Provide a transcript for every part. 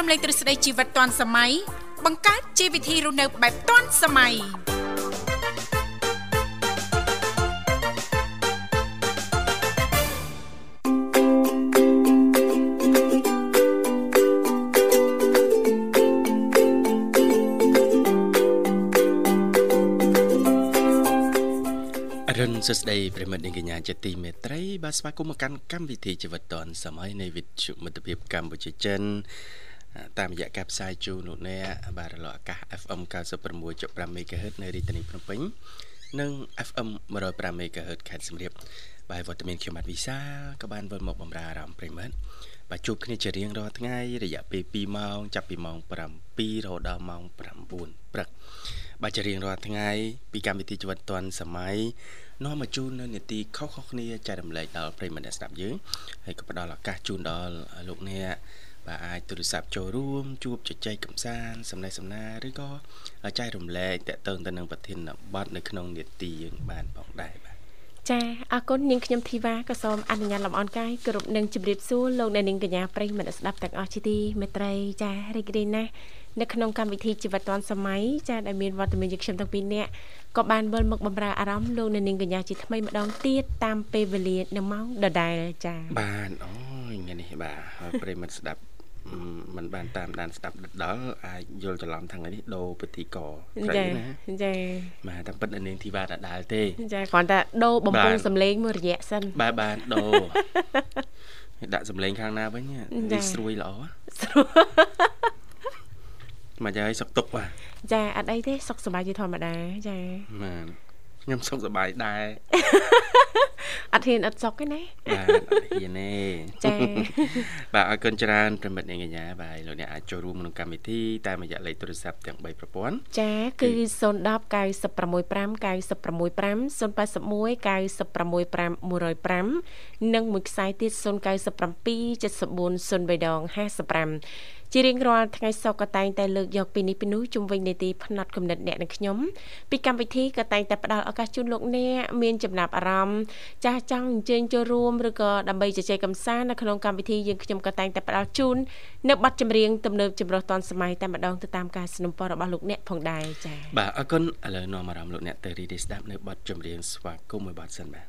រំលែកទ្រឹស្ដីជីវិតទាន់សម័យបង្កើតជីវវិធីរស់នៅបែបទាន់សម័យរិនសស្ដីប្រិមិត្តនាងកញ្ញាជាទីមេត្រី បាទស្វាគមន៍មកកាន់កម្មវិធីជីវិតឌុនសម័យនៃវិទ្យុមិត្តភាពកម្ពុជាចិន តាមរយៈការផ្សាយជូនលោកអ្នកបាទរលកអាកាស FM 96.5 MHz នៅរាជធានីភ្នំពេញនិង FM 105 MHz ខេត្តសៀមរាបបាទវត្តមានខ្ញុំបាទវិសាក៏បានវិលមកបំរើអារម្មណ៍ប្រិមិត្តបាទជួបគ្នាជារៀងរាល់ថ្ងៃរយៈពេល2ម៉ោងចាប់ពីម៉ោង7រហូតដល់ម៉ោង9ព្រឹកបាទជារៀងរាល់ថ្ងៃពីកម្មវិធីជីវិតឌွန်សម័យនាំមកជូននៅនីតិខុសៗគ្នាចែករំលែកដល់ប្រិយមិត្តអ្នកស្ដាប់យើងហើយក៏ផ្ដល់ឱកាសជូនដល់លោកអ្នក បាទអាចទូរស័ព្ទចូលរួមជួបជជែកកម្សាន្តសំណេះសំណាលឬក៏ចែករំលែកតកតងទៅនឹងប្រធានបទនៅក្នុងនីតិយើងបានផងដែរបាទចាអរគុណនាងខ្ញុំធីវ៉ាក៏សូមអនុញ្ញាតលំអរកាយគ្រប់នឹងជម្រាបសួរលោកអ្នកនាងកញ្ញាប្រិយមិត្តស្ដាប់ទាំងអស់ជាទីមេត្រីចារីករាយណាស់នៅក្នុងកម្មវិធីជីវិតឌွန်សម័យចាដែលមានវត្តមានយើងខ្ញុំទាំងពីរនាក់ក៏បានវិលមកបំរើអារម្មណ៍លោកនៅនាងកញ្ញាជាថ្មីម្ដងទៀតតាមពេលវេលានៅម៉ោងដដែលចាបានអូយថ្ងៃនេះបាទប្រិមិត្តស្ដាប់ มันបានតាមដានស្ដាប់ដល់អាចយល់ច្រឡំថាថ្ងៃនេះដូរពិធីកស្រីណាចាបាទតែពិតនៅនាងធីវ៉ាដដែលទេចាគ្រាន់តែដូរបំពង់សំឡេងមួយរយៈសិនបាទបានដូរដាក់សំឡេងខាងណាវិញនេះស្រួយល្អស្រួយមកយាយសុកទុកបាទចាអត់អីទេសុកសប្បាយជាធម្មតាចាបាទ ខ្ញុំសុខសប្បាយដែរអត់ហ៊ានអត់សុកទេណាបាទអត់ហ៊ានទេចាបាទអរគុណច្រើនប្រិមិត្តអ្នកកញ្ញាបាទលោកអ្នកអាចចូលរួមក្នុងកម្មវិធីតាមរយៈលេខទូរស័ព្ទទាំង3ប្រព័ន្ធចាគឺ010 965 965 081 965 105និងមួយខ្សែទៀត097 74 0355 ជារៀងរាល់ថ្ងៃសុក្រក៏តែងតែលើកយកពីនេះពីនោះជុំវិញនីតិផ្នែកគំនិតអ្នកនិងខ្ញុំពីកម្មវិធីក៏តែងតែផ្ដល់ឱកាសជូនលោកអ្នកមានចំណាប់អារម្មណ៍ចាស់ចង់អញ្ជើញចូលរួមឬក៏ដើម្បីជជែកកម្សាន្តនៅក្នុងកម្មវិធីយើងខ្ញុំក៏តែងតែផ្ដល់ជូននៅប័ណ្ណចម្រៀងទំនើបចម្រុះទាន់សម័យតែម្ដងទៅតាមការสนับสนุนរបស់លោកអ្នកផងដែរចា៎បាទអរគុណឥឡូវនាំអារម្មណ៍លោកអ្នកទៅរីករាយស្ដាប់នៅប័ណ្ណចម្រៀងស្វាគមន៍មួយប័ណ្ណសិនបាទ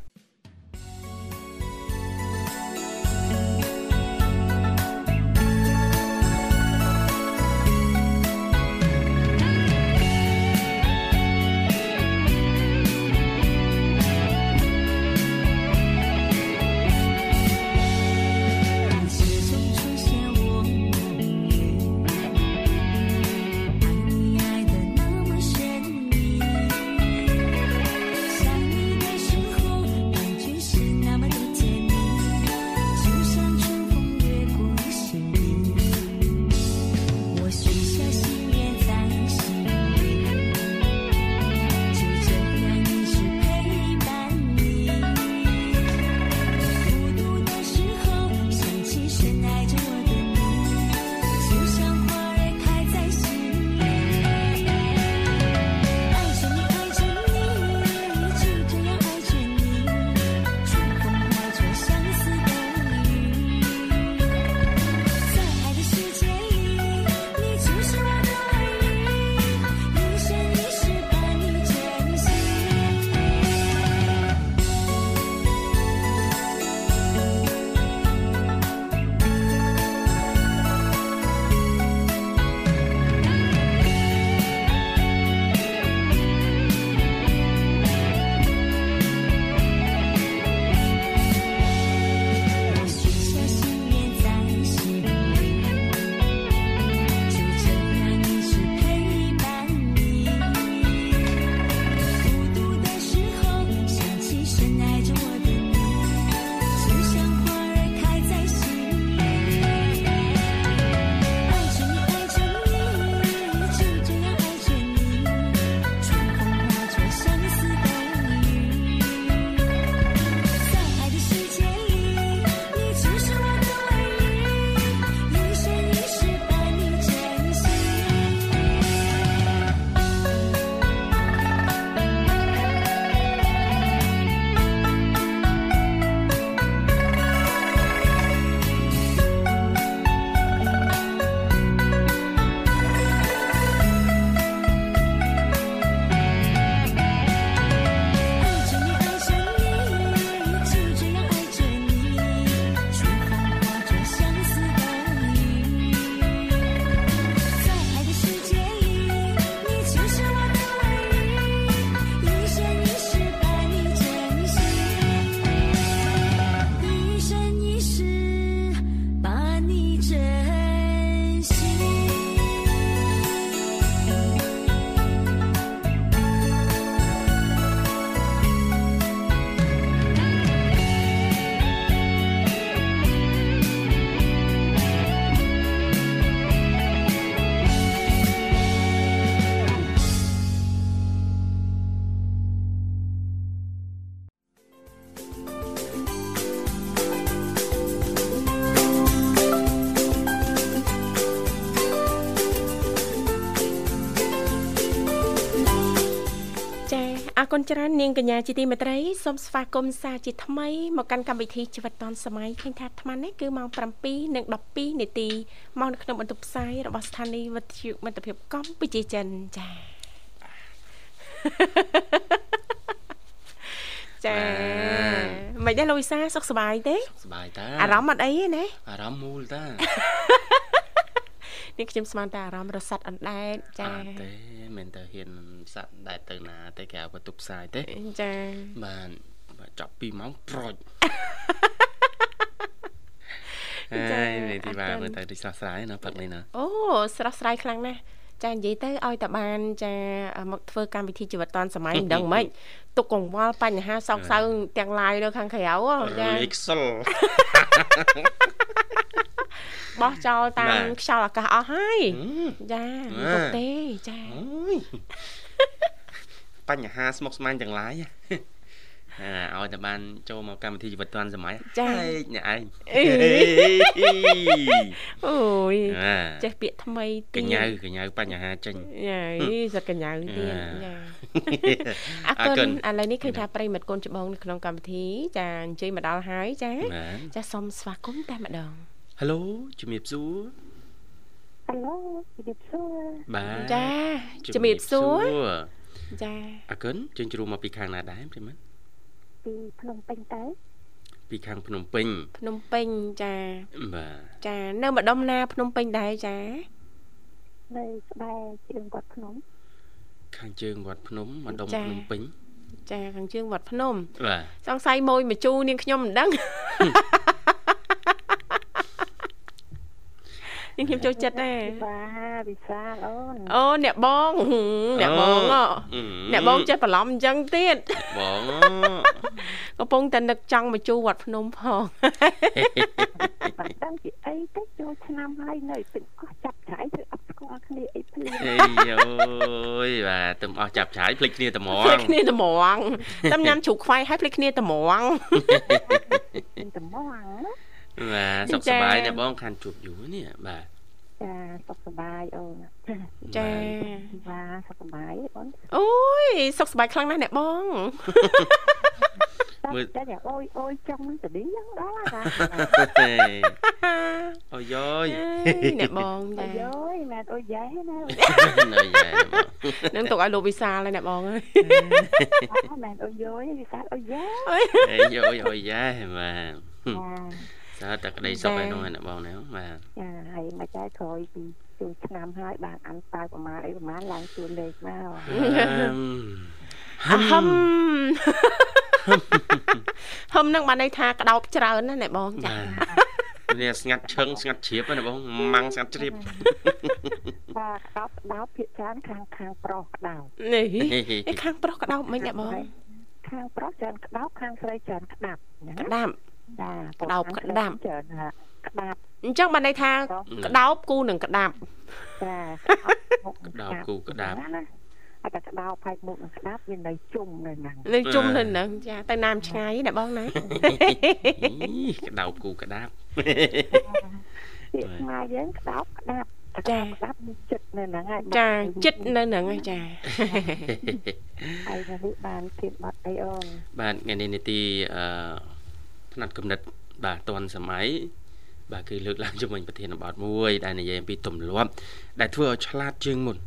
គុណច្រើននាងកញ្ញាជាទីមេត្រីសូមស្វាគមន៍សាជាថ្មីមកកាន់កម្មវិធីជីវិតឌွန်សម័យឃើញថាអាត្មានេះគឺម៉ោង7:12នាទីមកនៅក្នុងបន្ទប់ផ្សាយរបស់ស្ថានីយ៍វិទ្យុមិត្តភាពកម្ពុជាចិនចា៎ចាមិនដែរលោកវិសាសុខសប្បាយទេសុខសប្បាយតាអារម្មណ៍អត់អីទេណាអារម្មណ៍មូលតា នេះខ្ញុំស្មានតែអារម្មណ៍រសាត់អណ្ដែតចាអត់ទេមិនទៅហ៊ានសัตว์ដែរទៅណាតែគេឲ្យបន្ទប់ផ្សាយទេចាបានចាប់2ម៉ោងប្រូចហើយនេះទីបានមើលទៅទីស្រស់ស្រាយណាផឹកនេះណាអូស្រស់ស្រាយខ្លាំងណាស់ ចានិយាយទៅឲ្យតែបានចាមកធ្វើកម្មវិធីជីវិតឌွန်សម័យមិនដឹងម៉េចទុកកង្វល់បញ្ហាសោកសៅទាំងឡាយនៅខាងក្រៅចាលេខសិលបោះចោលតាមខ្យល់អាកាសអស់ហើយចាពុកទេចាបញ្ហាស្មុគស្មាញទាំងឡាយ ឲ្យតែបានចូលមកកម្មវិធីជីវិតឌွန်សម័យចាអ្នកឯងអូយចេះពាក្យថ្មីទៀតកញ្ញៅកញ្ញៅបញ្ហាចេញយ៉ាសកញ្ញៅទៀតចាអរគុណឥឡូវនេះឃើញថាប្រិមិត្តកូនច្បងនៅក្នុងកម្មវិធីចាអញ្ជើញមកដល់ហើយចាចាសូមស្វាគមន៍តែម្ដងហេឡូជំរាបសួរហេឡូជំរាបសួរបាទចាជំរាបសួរចាអរគុណជើញជ្រុំមកពីខាងណាដែរប្រិមិត្ត ពីភ្នំពេញទៅពីខាងភ្នំពេញភ្នំពេញចាបាទចានៅម្ដុំណាភ្នំពេញដែរចានៅស្បែកជើងវត្តភ្នំ ខាងជើងវត្តភ្នំម្ដុំភ្នំពេញចាខាងជើងវត្តភ្នំបាទសង្ស័យមួយមកជូនាងខ្ញុំមិនដឹង នាងខ្ញុំចូលចិត្តដែរបាទវិសាលអូនអូអ្នកបងអ្នកបងអ្នកបងចេះបន្លំអញ្ចឹងទៀតបងកំពុងតែនឹកចង់មកជួវត្តភ្នំផងបាត់ដឹងពីអីទៅចូលឆ្នាំហើយនៅទឹកអស់ចាប់ឆាយទៅអត់ស្គាល់គ្នាអីភ្លាមអីយយបាទទៅអស់ចាប់ឆាយភ្លេចគ្នាត្មងភ្លេចគ្នាត្មងតាមញ៉ាំជ្រូកខ្វៃហើយភ្លេចគ្នាត្មងត្មងបាទសុខសប្បាយណាបងខានជួបយូរនេះបាទ ចាសុខសប្បាយអូនចាបាទសុខសប្បាយអូនអូយសុខសប្បាយខ្លាំងណាស់អ្នកបងមើលតែអូយអូយចង់ទៅឌីយ៉ាងដល់ណាអូយយអ្នកបងចាអូយមែនអូយយ៉ែណានៅយ៉ែនឹងទុកឲ្យលោកវិសាលហើយអ្នកបងអើយមែនអូយយវិសាលអូយយ៉ែអេយយអូយយ៉ែបាទ តើតែក្តីសុខឯនោះណាបងណាបាទចាហើយមកចែកក្រោយពីជួនឆ្នាំហើយបានអានតើប្រមាណអីប្រមាណឡើងជួនលេខមកហឹមហឹមហឹមនឹងបានន័យថាក្តោបច្រើនណាអ្នកបងចានេះស្ងាត់ឈឹងស្ងាត់ជ្រាបណាបងម៉ាំងស្ងាត់ជ្រាបបាទក្តោបក្តោបភាកច្រើនខាងខាងប្រុសក្តោបនេះខាងប្រុសក្តោបមិនអ្នកបងខាងប្រុសច្រើនក្តោបខាងស្រីច្រើនក្តាប់ក្តាប់ចា ក្តោបក្តាប់ច្រើនក្តាប់អញ្ចឹងបានន័យថាក្តោបគូនឹងក្តាប់ចាក្តោបគូក្តាប់អត់តែក្តោបផែកមុខនឹងក្តាប់វានៅជុំនៅហ្នឹងនៅជុំនៅហ្នឹងចាទៅណាមឆ្ងាយណាបងណាក្តោបគូក្តាប់ពាក្យខ្មែរយើងក្តោបក្តាប់ចាក្តាប់ចិត្តនៅហ្នឹងហើយចាចិត្តនៅហ្នឹងហើយចាហើយនេះបានធៀបបាត់អីអូនបាទថ្ងៃនេះនីតិអឺ ផ្នែកកំណត់បាទតនសម័យបាទគឺលើកឡើងជាមួយប្រធានបទមួយ ដែលនិយាយអំពីទម្លាប់ដែលធ្វើឲ្យឆ្លាតជាងមុន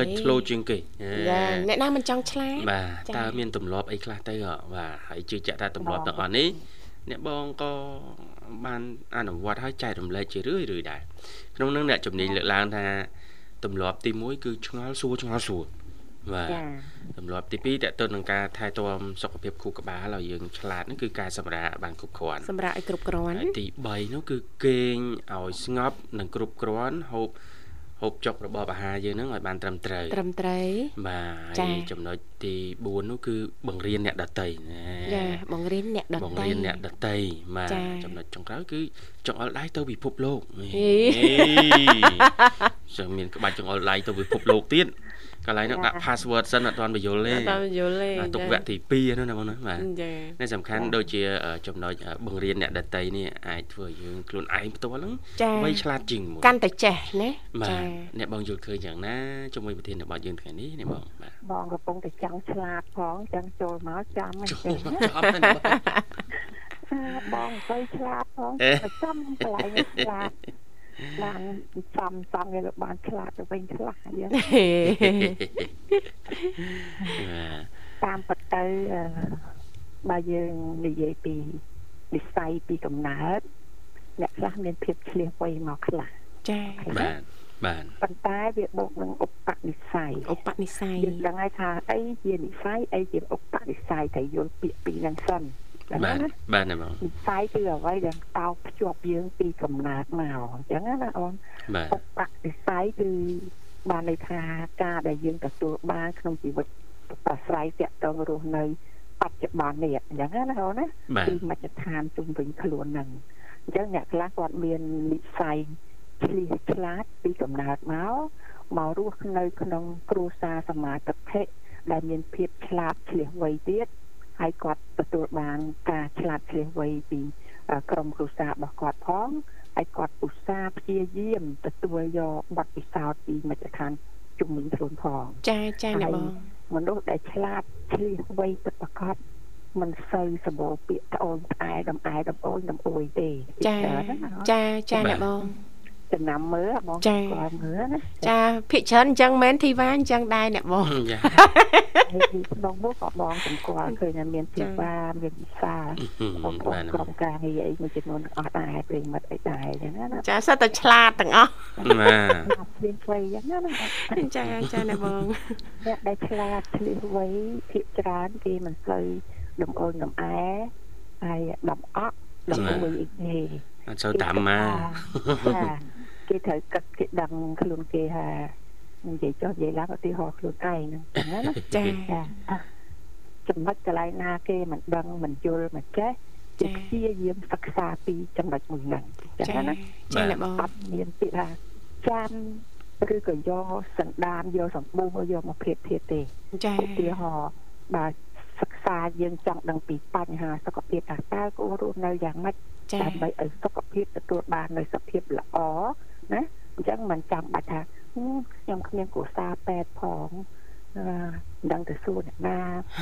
លេចធ្លោជាងគេយ៉ាអ្នកណាមិនចង់ឆ្លាតបាទតើមានទម្លាប់អីខ្លះទៅបាទហើយជឿជាក់ថាទម្លាប់ទាំងអស់នេះអ្នកបងក៏បានអនុវត្តឲ្យចែករំលែកជារឿយរឿយដែរក្នុងនោះអ្នកជំនាញលើកឡើងថាទម្លាប់ទី1គឺឆ្ងល់សួរឆ្ងល់សួរ បាទទម្លាប់ទី2តទៅនឹងការថែទាំសុខភាពខួរក្បាលឲ្យយើងឆ្លាតនោះគឺការសម្រាកបានគ្រប់គ្រាន់សម្រាកឲ្យគ្រប់គ្រាន់ទី3នោះគឺគេងឲ្យស្ងប់និងគ្រប់គ្រាន់ហូបហូបចុករបបអាហារយើងហ្នឹងឲ្យបានត្រឹមត្រូវត្រឹមត្រូវបាទហើយចំណុចទី4នោះគឺបង្រៀនអ្នកដតីណាចាបង្រៀនអ្នកដតីបង្រៀនអ្នកដតីបាទចំណុចចុងក្រោយគឺចង្អុលដៃទៅពិភពលោកហេចាំមានក្បាច់ចង្អុលដៃទៅពិភពលោកទៀត កន្លែងនោះដាក់ password សិនអត់ទាន់បញ្យល់ទេអត់តាមយល់ទេបាទទុកវគ្គទី2នោះណាបងណាបាទចានេះសំខាន់ដូចជាអឺចំណុចអឺបង្រៀនអ្នកដតីនេះអាចធ្វើឲ្យយើងខ្លួនឯងផ្ទាល់ហ្នឹងចាវៃឆ្លាតជាងមួយកាន់តែចេះណាបាទចាអ្នកបងយល់ឃើញយ៉ាងណាជាមួយប្រធានរបស់យើងថ្ងៃនេះនេះបងបាទបងកំពុងតែចង់ឆ្លាតផងចឹងចូលមកចាំហ្នឹងចូលចឹងមកចំហ្នឹងបងអាបងទៅឆ្លាតផងអេប្រចាំកន្លែងនេះឆ្លាត បានសំសំវាបានឆ្លាតទៅវិញឆ្លាតយើងបាទតាមពិតទៅអឺបើយើងនិយាយពីនិស័យពីកំណើតអ្នកខ្លះមានភាពឆ្លៀសវៃមកខ្លះចាបាទបាទប៉ុន្តែវាបូកនឹងឧបនិស្ស័យឧបនិស្ស័យយើងដឹងហើយថាអីជានិស្ស័យអីជាឧបនិស្ស័យត្រូវយល់ពាក្យពីរហ្នឹងសិនដឹង បាទណាបាទណាបងនិស្ស័យគឺអ្វីដែលតោកភ្ជាប់យើងពីកំណើតមកអញ្ចឹងណាអូនបាទឧបនិស្ស័យគឺបានន័យថាការដែលយើងទទួលបានក្នុងជីវិតប្រស្រ័យតាក់ទងរស់នៅបច្ចុប្បន្ននេះអញ្ចឹងណាអូនណាបាទគឺមជ្ឈដ្ឋានជុំវិញខ្លួនហ្នឹងអញ្ចឹងអ្នកខ្លះគាត់មាននិស្ស័យឆ្លៀសឆ្លាតពីកំណើតមកមករស់នៅក្នុងគ្រួសារសមាជិកដែលមានភាពឆ្លាតឆ្លៀសវៃទៀត ហើយគាត់ទទួលបានការឆ្លាតឆ្លៀសវៃពីអឺក្រុមគ្រួសាររបស់គាត់ផងហើយគាត់ឧស្សាហ៍ព្យាយាមទទួលយកបទពិសោធន៍ពីមជ្ឈដ្ឋានជំនាញខ្លួនផងចាចាណាបងមនុស្សដែលឆ្លាតឆ្លៀសវៃពិតប្រាកដមិនសូវសម្បូរពាក្យត្អូញត្អែដំអែដំអូនដំអួយទេចាច្រើនណាចាចាណាបង ចំណាំមើលបងចាគាត់មើលណាចាភិកច្រើនអញ្ចឹងមែនធីវ៉ាអញ្ចឹងដែរអ្នកបងយ៉ាហើយពីក្នុងនោះក៏បងសម្គាល់ឃើញថាមានជីវ៉ាមានវិសាលបងប្អូបាទនណាក្រុមការងារអីមួយចំនួនអស់ដែរប្រិមិត្តអីដែរអញ្ចឹងណាណាចាសិតតែឆ្លាតទាំងអស់បាទអត់មានស្វ័យអញ្ចឹងណាណាចាចាណាបងអ្នកដែលឆ្លាតឆ្លៀសវៃភាកច្រើនគេមិនសូវដំអូនដំអែហើយដំអក់ដំអួយអីទេអត់ចូលតាមមកចា គេត្រូវគិតគេដឹងខ្លួនគេថានិយាយចុះនិយាយឡើងឧទាហរណ៍ខ្លួនឯងហ្នឹងចឹងណាចាចាអ่ะចំណុចកន្លែងណាគេមិនដឹងមិនយល់មិនចេះចាគេព្យាយាមសិក្សាពីចំណុចមួយហ្នឹងចឹងចាណាចាណាបងអត់មានពាក្យថាចាំឬក៏យកសន្តានយកសម្បូរយកមកព្រៀបធៀបទេចាឧទាហរណ៍បើសិក្សាយើងចង់ដឹងពីបញ្ហាសុខភាពថាតើគួររស់នៅយ៉ាងម៉េចចាដើម្បីឲ្យសុខភាពទទួលបាននូវសុខភាពល្អ ណាអញ្ចឹងមិនចាំបាច់ថាហឹមខ្ញុំគ្មានគ្រួសារពេទ្យផងអឺមិនដឹងទៅសួរអ្នកណា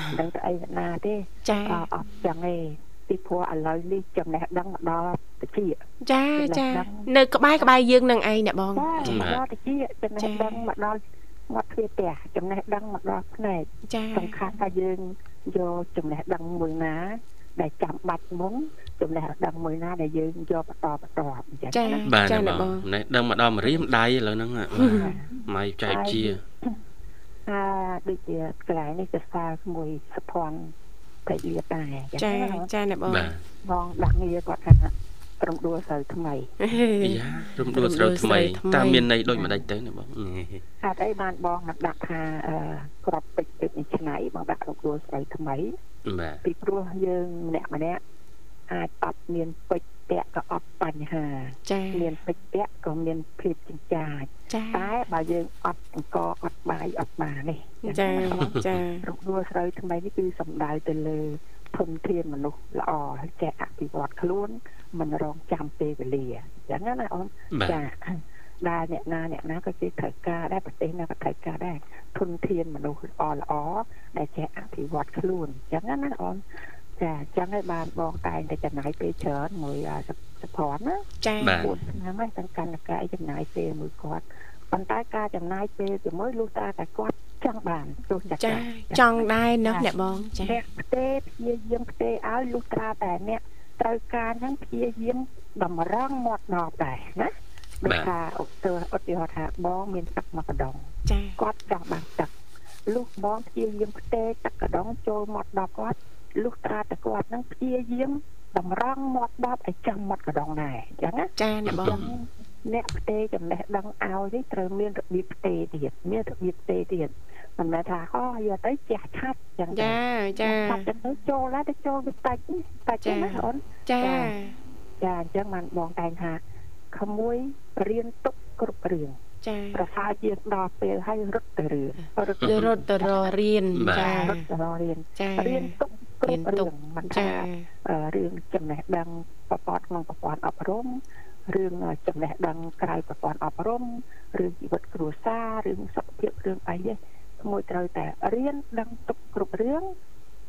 មិនដឹងទៅអីអ្នកណាទេចាអអត់ចឹងទេពីព្រោះឥឡូវនេះចំណេះដឹងមកដល់តិចចាចានៅក្បែរក្បែរយើងនឹងឯងអ្នកបងចាមកដល់តិចចំណេះដឹងមកដល់មាត់ទ្វារផ្ទះចំណេះដឹងមកដល់ភ្នែកចាសំខាន់ថាយើងយកចំណេះដឹងមួយណា ដែលចាំបាច់មុនចំណេះដឹងមួយណាដែលយើងយកបន្តបន្តអញ្ចឹងចាណាបាទចាណាណាបបងងនេះដឹងមកដល់មរៀមដៃឥឡូវហ្នឹងបាទម៉ៃចែកជាអាដូចជាកន្លែងនេះទៅសារមួយសុភ័ណ្ឌប្រលៀបដែរអញ្ចឹចាងណាចាណាបងបាទបងដាក់ងារគាត់ថាក្រុមដួលស្រូវថ្មីយ៉ារំដួលស្រូវថ្មីតាមមានន័យដូចម្ដេចទៅណាបងហេតុអីបានបងមកដាក់ថាអឺក្របពេជ្រពេជ្រនេះឆ្នៃបងដាក់ក្រុមដួលស្រូវថ្មីបាទពីព្រោះយើងម្នាក់ម្នាក់អាចអត់មានពេជ្រពាក់ក៏អត់បញ្ហាចាមានពេជ្រពាក់ក៏មានភាពចិញ្ចាចចាតែបើយើងអត់អង្គអត់បាយអត់បាននេះចាចារកដួលស្រូវថ្មីនេះគឺសំដៅទៅលើ ធនធានមនុស្សល្អហើយចេះអភិវឌ្ឍខ្លួនមិនរងចាំពេលវេលាអញ្ចឹងណាអូនបាទចាដែលអ្នកណាអ្នកណាក៏ជាត្រូវការដែរប្រទេសណាក៏ត្រូវការដែរធនធានមនុស្សល្អល្អដែលចេះអភិវឌ្ឍខ្លួនអញ្ចឹងណាអូនចាអញ្ចឹងហើយបានបងតែងតែចំណាយពេលច្រើនមួយអាសសភ័ណ្ឌណាចាបាទ4ឆ្នាំហើយទាំងកាន់តែកាយចំណាយពេលមួយគាត់ ប៉ុន្តែការចំណាយពេលជាមួយលុះត្រាតែគាត់ចង់បានទោះចាចង់ដែរណោះអ្នកបងចាអ្នកផ្ទេព្យាយាមផ្ទេឲ្យលុះត្រាតែអ្នកត្រូវការហ្នឹងព្យាយាមតម្រង់មាត់ដបដែរណាដូចថាឧទាហរណ៍ឧទាហរណ៍ថាបងមានទឹកមួយកដងចាគាត់ចង់បានទឹកលុះបងព្យាយាមផ្ទេទឹកកដងចូលមាត់ដបគាត់លុះត្រាតែគាត់ហ្នឹងព្យាយាមតម្រង់មាត់ដបឲ្យចំមាត់កដងដែរអញ្ចឹងណាចាអ្នកបង អ្នកផ្ទេចំណេះដឹងឲ្យនេះត្រូវមានរបៀបផ្ទេទៀតមានរបៀបផ្ទេទៀតមិនមែនថាអូយកទៅជះឆាប់ចឹងចាចាឆាប់ចឹងទៅចូលហើយទៅចូលវាតាច់នេះតាច់ណាអូនចាចាអញ្ចឹងបានបងតែងថាក្មួយរៀនទុកគ្រប់រឿងចាប្រសើរជាងដល់ពេលឲ្យរត់ទៅរឿងរត់ទៅរត់ទៅរករៀនបាទចារត់ទៅរករៀនចារៀនទុកគ្រប់រៀនទុរឿកងមិនចាថាអឺរឿងចំណេះដឹងប្រព័ន្ធក្នុងប្រព័ន្ធអប់រំ រឿងចំណេះដឹងក្រៅប្រព័ន្ធអប់រំរឿងជីវិតគ្រួសាររឿងសុខភាពរឿងអីទេមួយត្រូវតែរៀនដឹងទុកគ្រប់រឿង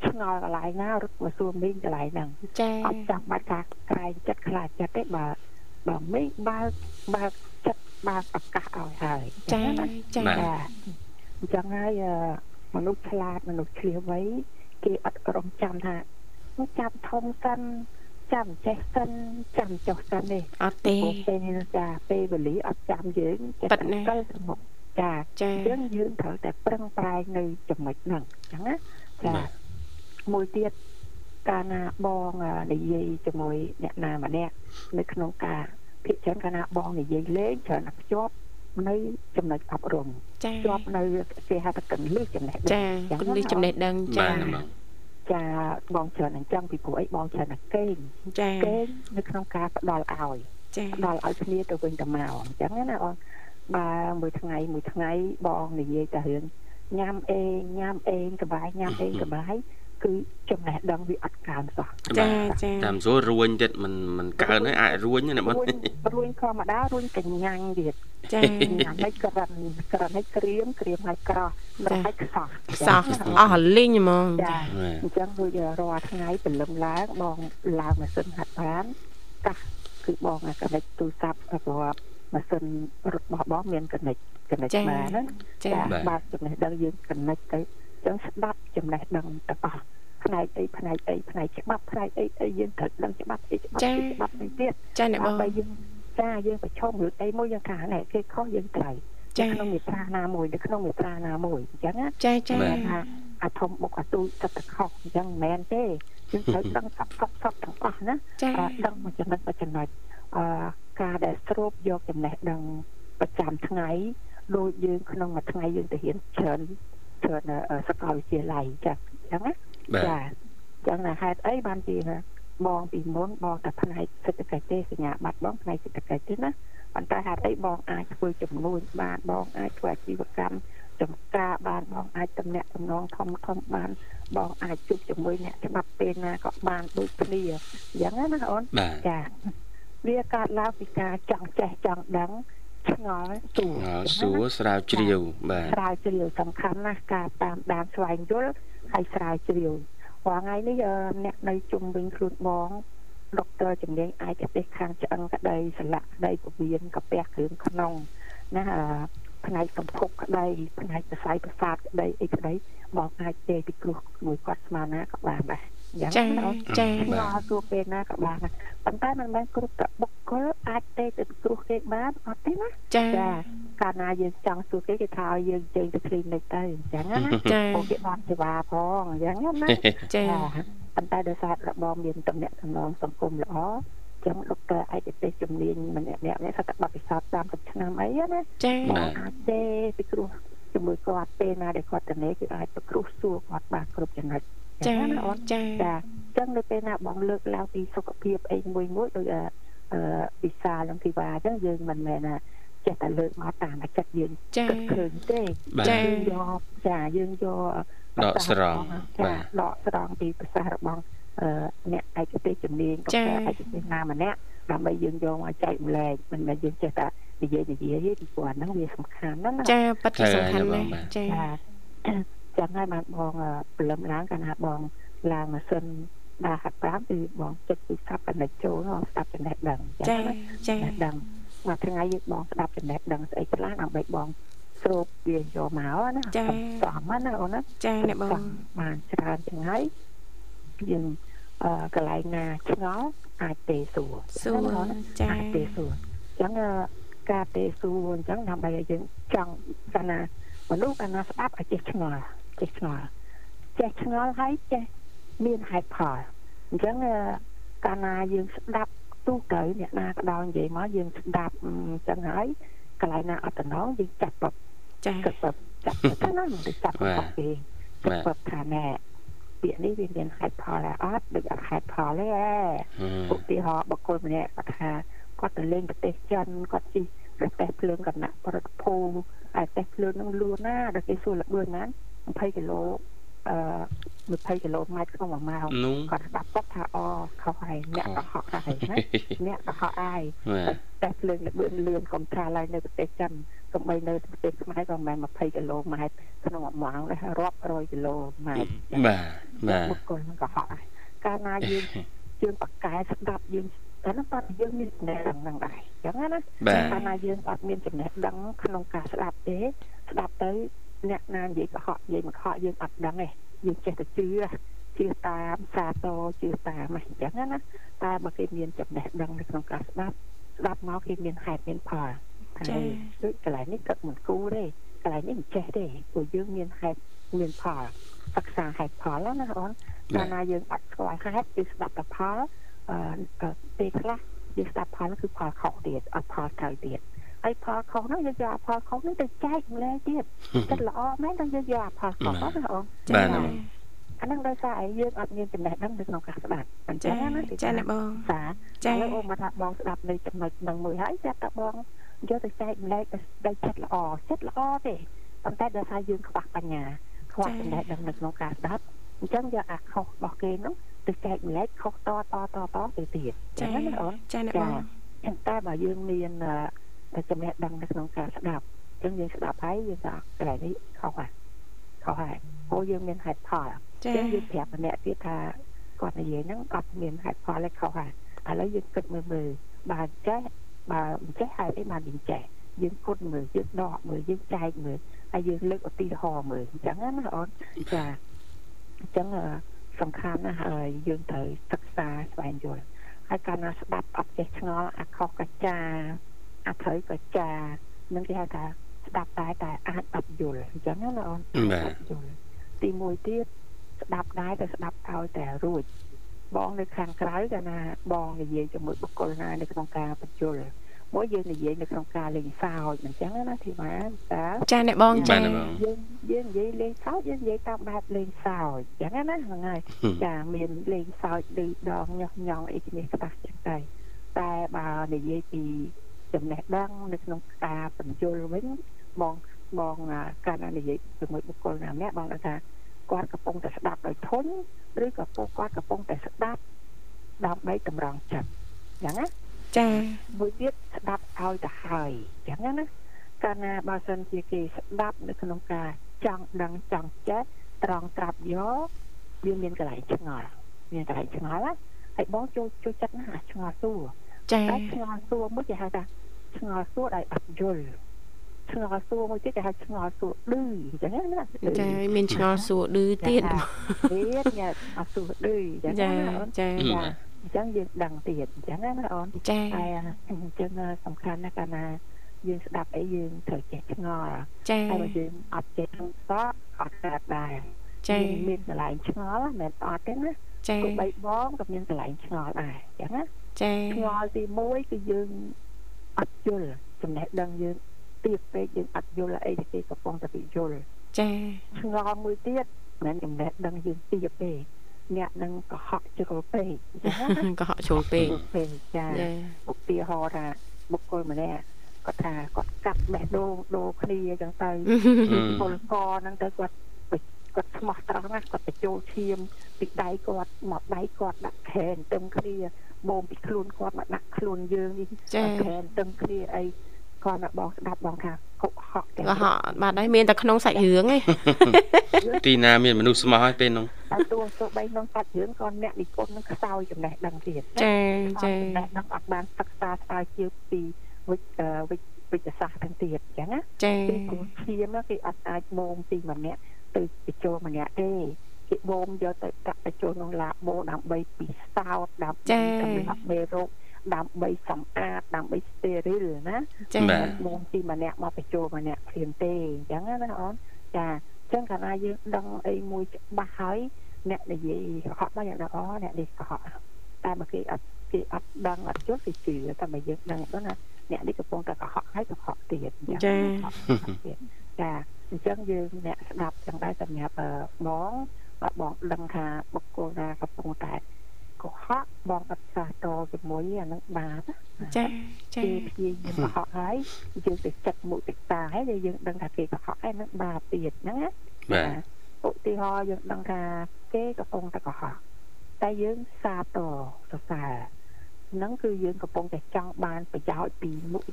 ឆ្ងល់កន្លែងណារត់មកសួរមីងកន្លែងហ្នឹងចាអត់ចាំបាច់ការក្រែងចិត្តខ្លាចចិត្តទេបើបើមីងបើកបើកចិត្តបើកឱកាសឲ្យហើយចាចាបាទចាអញ្ចឹងហើយអឺមនុស្សឆ្លាតមនុស្សឆ្លៀសវៃគេអត់រំចាំថាមកចាំធំសិន ចាំចេះសិនចាំចុះសិនទេអត់ទេព្រោះពេលចាពេលវេលាអត់ចាំយើងចេះប៉ិតណាស់កិលទៅមុខចាចាអញ្ចឹងយើងត្រូវតែប្រឹងប្រែងនៅចំណុចហ្នឹងអញ្ចឹងណាចាបាទមួយទៀតកាលណាបងអឺនិយាយជាមួយអ្នកណាម្នាក់នៅក្នុងការភិកច្រើនកាលណាបងនិយាយលេងច្រើនតែភ្ជាប់នៅចំណុចអប់រំចាភ្ជាប់នៅគេហៅថាកន្លឹះចំណេះដឹងចាគុណលិះចំណេះដឹងចាបាទបង ចាបងច្រើនអញ្ចឹងពីព្រោះអីបងច្រើនតែកេងចាកេងនៅក្នុងការផ្ដល់ឲ្យចាផ្ដល់ឲ្យគ្នាទៅវិញទៅមកអញ្ចឹងណាអូនបើមួយថ្ងៃមួយថ្ងៃបងនិយាយតែរឿងញ៉ាំអេងញ៉ាំអេងកបាយញ៉ាំអេងកបាយ គឺចំណេះដឹងវាអត់កើនសោះចាចាតាមស្រួលរួញទៀតមិនមិនកើនទេអាចរួញណាបងរួញរួញធម្មតារួញកញ្ញាញ់ទៀតចាញ៉ាំឲ្យក្រិនក្រិនឲ្យក្រៀមក្រៀមឲ្យក្រោះក្រោះឲ្យខ្សោះខ្សោះអស់លីងហ្មងចាចាអញ្ចឹងដូចរាល់ថ្ងៃព្រលឹមឡើងបងឡើងម៉ាស៊ីនហាត់បានកាសគឺបងអាកណិចទូរស័ព្ទព្រោះម៉ាស៊ីនរត់របស់បងមានកណិចកណិចចាបានណាចាបាទចំណេះដឹងយើងកណិចទៅអញ្ចឹងស្ដាប់ចំណេះដឹងទាំងអស់ផ្នែកអីផ្នែកអីផ្នែកច្បាប់ផ្នែកអីអីយើងត្រូវដឹងច្បាប់អីច្បាប់អីច្បាប់នេះទៀតចាអ្នកបងដើម្បីយើងចាយើងប្រឈមរឿងអីមួយយ៉ាងថាណែគេខុសយើងត្រូវចានៅក្នុងមេត្រាណាមួយនៅក្នុងមេត្រាណាមួយអញ្ចឹងណាចាចាបាទថាអាធំបុកអាទូចទឹកតខុសអញ្ចឹងមិនមែនទេយើងត្រូវដឹងសពសពសពទាំងអស់ណាចាអ่าដឹងមួយចំណុចមួយចំណុចអឺការដែលស្រូបយកចំណេះដឹងប្រចាំថ្ងៃដូចយើងក្នុងមួយថ្ងៃយើងទៅរៀនច្រើន ច្រើនអឺសាកលវិទ្យាល័យចាអញ្ចឹងណាបាទចាអញ្ចឹងណាហេតុអីបានជាបងពីមុនបងតែផ្នែកសេដ្ឋកិច្ចទេសញ្ញាបត្របងផ្នែកសេដ្ឋកិច្ចទេណាប៉ុន្តែហេតុអីបងអាចធ្វើចំនួនបានបងអាចធ្វើអាជីវកម្មចំការបានបងអាចតំណាក់តំណងធំធំបានបងអាចជួបជាមួយអ្នកច្បាប់ពេលណាក៏បានដូចគ្នាអញ្ចឹងណាអូនបាទចាវាកើតឡើងពីការចង់ចេះចង់ដឹង ឆ្ងល់សួរងល់សួរស្រាវជ្រាវបាទស្រាវជ្រាវសំខាន់ណាស់ការតាមដានស្វែងយល់ហើយស្រាវជ្រាវព្រោះថ្ងៃនេះអឺអ្នកនៅជុំវិញខ្លួនបងដុកទ័រជំនាញឯកទេសខាងឆ្អឹងក្តីសន្លាក់ក្តីពវៀនកាពះគ្រឿងក្នុងណាអឺផ្នែកសម្ភពក្តីផ្នែកសរសៃប្រសាទក្តីអីក្តីបងអាចទេពីគ្រោះមួយគាត់ស្មានណាក៏បានដែរ អញ្ចឹចាងណាអូនចាឆ្ងល់សួរពេលណាក៏បានដែរប៉ុន្តែមិនមែនគ្រប់តែបុគ្គលអាចទេទៅគ្រោះគេបានអត់ទេណាចាចាកាលណាយើងចង់សួរគេគេថាឲ្យយើងចេញទៅ clinic ទៅអញ្ចឹងណាចាពួកគេបានសេវាផងអញ្ចឹងណាចាប៉ុន្តែដោយសាររបងមានតំណែងតំណងសង្គមល្អចឹងដុកទ័រឯកទេសជំនាញម្នាក់ម្នាក់នេះគាត់តែបទពិសោធន៍30ឆ្នាំអីណាចាបងអាចទេពីគ្រោះជាមួយគាត់ពេលណាដែលគាត់ទៅនេះគឺអាចទៅគ្រោះសួរគាត់បានគ្រប់ចំណុច ចាណាអូនចាចាអញ្ចឹងនៅពេលណាបងលើកឡើងពីសុខភាពអីមួយមួយដូចអឺអឺវិសាលនឹងធីវ៉ាអញ្ចឹងយើងមិនមែនថាចេះតែលើកមកតាមតែចិត្តយើងចាគិតឃើញទេបាទចាយើងយកចាយើងយកដកស្រង់ចាបាទដកស្រង់ពីប្រសាសន៍របស់អឺអ្នកឯកទេសជំនាញចាក៏ឯកទេសណាម្នាក់ដើម្បីយើងយកមកចែកម្លែកមិនមែនយើងចេះតែនិយាយនិយាយទេពីព្រោះអាហ្នឹងវាសំខាន់ណាស់ណាចាប៉ិតជាសំខាន់ណាស់ចា ចាចឹងហើយបានបងអឺព្រលឹមឡើងកាលណាបងឡើងម៉ាស៊ីនដាហាត់ប្រាំគឺបងចុចទូរស័ព្ទកណិតចូលបងស្ដាប់ចំណេះដឹងចាណាចាចំណេះដឹងមួយថ្ងៃយើងបងស្ដាប់ចំណេះដឹងស្អីខ្លះដើម្បីបងស្រូបវាយកមកណាចាសមណាអូនណាចាអ្នកបងបានច្រើនចឹងហើយយើងអឺកន្លែងណាឆ្ងល់អាចទេសួរសួរណាអូនណាចាអាចទេសួរចឹងអឺការទេសួរអញ្ចឹងដើម្បីឲ្យយើងចង់កាលណាមនុស្សកាលណាស្ដាប់ឲ្យចេះឆ្ងល់ ចេះឆ្ងល់ចេះឆ្ងល់ហើយចេះមានហេតុផលអញ្ចឹងអឺកាលណាយើងស្ដាប់ទូទៅអ្នកណាក៏ដោយនិយាយមកយើងស្ដាប់អឺអញ្ចឹងហើយកន្លែងណាអត់តំណងយើងចាប់បបចាគិតទៅចាប់ទៅណាមិនទៅចាប់បាទរបស់គេគិតទៅថាណែពាក្យនេះវាមានហេតុផលដែរអត់ដូចអត់ហេតុផលទេហ៎ឧទាហរណ៍បុគ្គលម្នាក់គាត់ថាគាត់ទៅលេងប្រទេសចិនគាត់ជិះតេស្តភ្លើងកំណាក់ប្រតិភូតែតេស្តភ្លើងនឹងលួនណាដល់គេសួរលបឿនណា 20គីឡូអឺ20គីឡូម៉ែត្រក្នុង1ម៉ោងនោះគាត់ស្ដាប់គាត់ថាអខុសហើយអ្នកកុហកហើយណាអ្នកកុហកហើយបាទតែភ្លើងលបឿនលឿនកុំថាឡើយនៅប្រទេសចិនក៏បីនៅប្រទេសខ្មែរក៏មិនមែន20គីឡូម៉ែត្រក្នុង1ម៉ោងដែររាប់រយគីឡូម៉ែត្របាទបាទបុគ្គលនឹងកុហកហើយកាលណាយើងយើងបកកែស្ដាប់យើងតែនោះតើយើងមានចំណេះដឹងហ្នឹងដែរអញ្ចឹងណាបាទកាលណាយើងអត់មានចំណេះដឹងក្នុងការស្ដាប់ទេស្ដាប់ទៅ អ្នកណានិយាយកុហកនិយាយមកកុហកយើងអត់ដឹងទេយើងចេះតែជឿជឿតាមសាទរជឿតាមហ្នឹងអញ្ចឹងណាតែបើគេមានចំណេះដឹងនៅក្នុងការស្ដាប់ស្ដាប់មកគេមានហេតុមានផលចា៎ដូចកន្លែងនេះគាត់មិនគូទេកន្លែងនេះមិនចេះទេព្រោះយើងមានហេតុមានផលសិក្សាហេតុផលណាអូនកាលណាយើងអត់ស្គាល់ហេតុគឺស្ដាប់តែផលអឺពេលខ្លះយើងស្ដាប់ផលនោះគឺផលខុសទៀតអត់ផលត្រូវទៀត ហើយផលខុសនោះយើងយកផលខុសនោះទៅចែកម្លែកទៀតចិត្តល្អមែនតែយើងយកផលខុសហ្នឹងណាអូនបាទចាអាហ្នឹងដោយសារអីយើងអត់មានចំណេះដឹងនៅក្នុងការស្ដាប់អញ្ចឹចាងណាចាអ្នកបងសាចាឥឡូវអូនមកថាបងស្ដាប់នៅចំណុចហ្នឹងមួយហើយចាប់តែបងយកទៅចែកម្លែកដោយចិត្តល្អចិត្តល្អទេប៉ុន្តែដោយសារយើងខ្វះបញ្ញាខ្វះចំណេះដឹងនៅក្នុងការស្ដាប់អញ្ចឹងយកអាខុសរបស់គេនោះទៅចែកម្លែកខុសតតតតទៅទៀតអចាញ្ចឹងណាអូនចាអ្នកបងចឹងតែបើយើងមាន អឺចំណេះដឹងនៅក្នុងការស្ដាប់អញ្ចឹងយើងស្ដាប់ហើយយើងថាកន្លែងនេះខុសហើយខុសហើយព្រោះយើងមានហេតុផលចាចឹងយើងប្រាប់ម្នាក់ទៀតថាគាត់និយាយហ្នឹងអត់មានហេតុផលឯខុសហើយឥឡូវយើងគិតមើលមើលបើចេះបើមិនចេះហេតុអីបានយើងចេះយើងគិតមើលយើងដកមើលយើងចែកមើលហើយយើងលើកឧទាហរណ៍មើលអញ្ចឹងណាអូនចាអញ្ចឹងអឺសំខាន់ណាស់ហើយយើងត្រូវសិក្សាស្វែងយល់ហើយកាលណាស្ដាប់អត់ចេះឆ្ងល់អាខុសកាចា អាត្រូវកាចានឹងគេហៅថាស្ដាប់តែតែអាចអត់យល់អញ្ចឹងណាអូនបាទយល់ទីមួយទៀតស្ដាប់ដែរតែស្ដាប់ឲ្យតែរួចបងនៅខាងក្រៅកាលណាបងនិយាយជាមួយបុគ្គលណានៅក្នុងការបញ្យល់មួយយើងនិយាយនៅក្នុងការលេងសើចមិនចឹងណាធីបាតើចាអ្នកបងបាចាទអ្នកបងយើងយើងនិយាយលេងសើចយើងនិយាយតាមបែបលេងសើចចឹងណាហ្នឹងហើយចាមានលេងសើចឌឺដងញោះញង់អីគ្នាខ្លះចឹងទៅតែបើនិយាយពី ចំណេះដឹងនៅក្នុងការបញ្យល់វិញបងបងអាកាលណានិយាយជាមួយបុគ្គលណាម្នាក់បងគាត់ថាគាត់កំពុងតែស្ដាប់ដោយធន់ឬក៏ពួកគាត់កំពុងតែស្ដាប់ដើម្បីតម្រង់ចិត្តចឹងណាចាមួយទៀតស្ដាប់ឲ្យទៅហើយចឹងណាកាលណាបើសិនជាគេស្ដាប់នៅក្នុងការចង់ដឹងចង់ចេះត្រង់ត្រាប់យកវាមានកន្លែងឆ្ងល់មានកន្លែងឆ្ងល់ណាហើយបងចូលចូលចិត្តណាអាឆ្ងល់សួរ ចាតែឆ្ងល់សួរមួយគេហៅថាឆ្ងល់សួរដោយអត់យល់ឆ្ងល់សួរមួយទៀតគេហៅឆ្ងល់សួរឌឺអញ្ចឹងណាចាមានឆ្ងល់សួរឌឺទៀតទៀតញ៉ាំអត់សួរឌឺអញ្ចឹងចាណាអូនចាចាអញ្ចឹងយើងដឹងទៀតអញ្ចឹងណាអូនចាតែអញ្ចឹងសំខាន់ណាស់កាលណាយើងស្ដាប់អីយើងត្រូវចេះឆ្ងល់ចាហើយបើយើងអត់ចេះហ្នឹងក៏អត់កើតដែរចាយើងមានកន្លែងឆ្ងល់មិនមែនអត់ទេណាចាគប្បីបងក៏មានកន្លែងឆ្ងល់ដែរអញ្ចឹងណា ចាឆ្ងល់ទី1គឺយើងអត់យល់ចំណេះដឹងយើងទៀបពេកយើងអត់យល់អីដែលគេកំពុងតែពយល់ចាឆ្ងល់មួយទៀតមិនមែនចំណេះដឹងយើងទៀបទេអ្នកនឹងកុហកជ្រុលពេកអញ្ចឹងណាក៏ហក់ចូលពេកពេកចាចាឧទាហរណ៍ថាបុគ្គលម្នាក់គាត់ថាគាត់កាត់បេះដូងដូរគ្នាអញ្ចឹងទៅពលកហ្នឹងទៅគាត់ គាត់ស្មោះត្រង់ណាស់គាត់បញ្ចូលឈាមពីដៃគាត់មកដៃគាត់ដាក់ខែនទឹមគ្នាបូមពីខ្លួនគាត់មកដាក់ខ្លួនយើងនេះចាខែនទឹមគ្នាអីគាត់មកបងស្ដាប់បងថាកុហកទាំងក៏ហក់បាត់ហើយមានតែក្នុងសាច់រឿងឯងទីណាមានមនុស្សស្មោះហើយពេលនោះតែទោះទោះបីក្នុងកាត់រឿងក៏អ្នកនិពន្ធនឹងខ្សោយចំណេះដឹងទៀតចាចាចំណេះដឹងអត់បានសិក្សាស្រាវជ្រាវពីវិជ្ជាវិជ្ជាវិទ្យាសាស្ត្រទាំងទៀតអញ្ចឹងណាចាពីព្រោះឈាមគេអត់អាចបូមពីម្នាក់ ទៅបញ្ចូលម្នាក់ទេគេបូមយកទៅដាក់បញ្ចូលក្នុងឡាបូដើម្បីពិសោធន៍ដើម្បីសម្រាប់មេរោគដើម្បីសម្អាតដើម្បីស្តេរីលណាចាបាទបូមពីម្នាក់មកបញ្ចូលម្នាក់ព្រាមទេអញ្ចឹងណាអូនចាអញ្ចឹងកាលណាយើងដឹងអីមួយច្បាស់ហើយអ្នកនិយាយកុហកមកយ៉ាងណាអូអ្នកនេះកុហកតែបើគេអត់គេអត់ដឹងអត់យល់គេជឿតែបើយើងដឹងទៅណាអ្នកនេះកំពុងតែកុហកហើយកុហកទៀតអញ្ចឹងចាទៀតចា អញ្ចឹងយើងអ្នកស្ដាប់ចឹងដែរសម្រាប់អឺបងបើបងដឹងថាបុគ្គលណាកំពុងតែកុហកបងអត់សាសតជាមួយអានឹងបាបចាចាគេព្យាយាមកុហកហើយយើងទៅចិត្តមុទិតាហើយដែលយើងដឹងថាគេកុហកហើយនឹងបាបទៀតហ្នឹងណាបាទឧទាហរណ៍យើងដឹងថាគេកំពុងតែកុហកតែយើងសាទរសរសើរហ្នឹងគឺយើងកំពុងតែចង់បានប្រយោជន៍ពីមុខ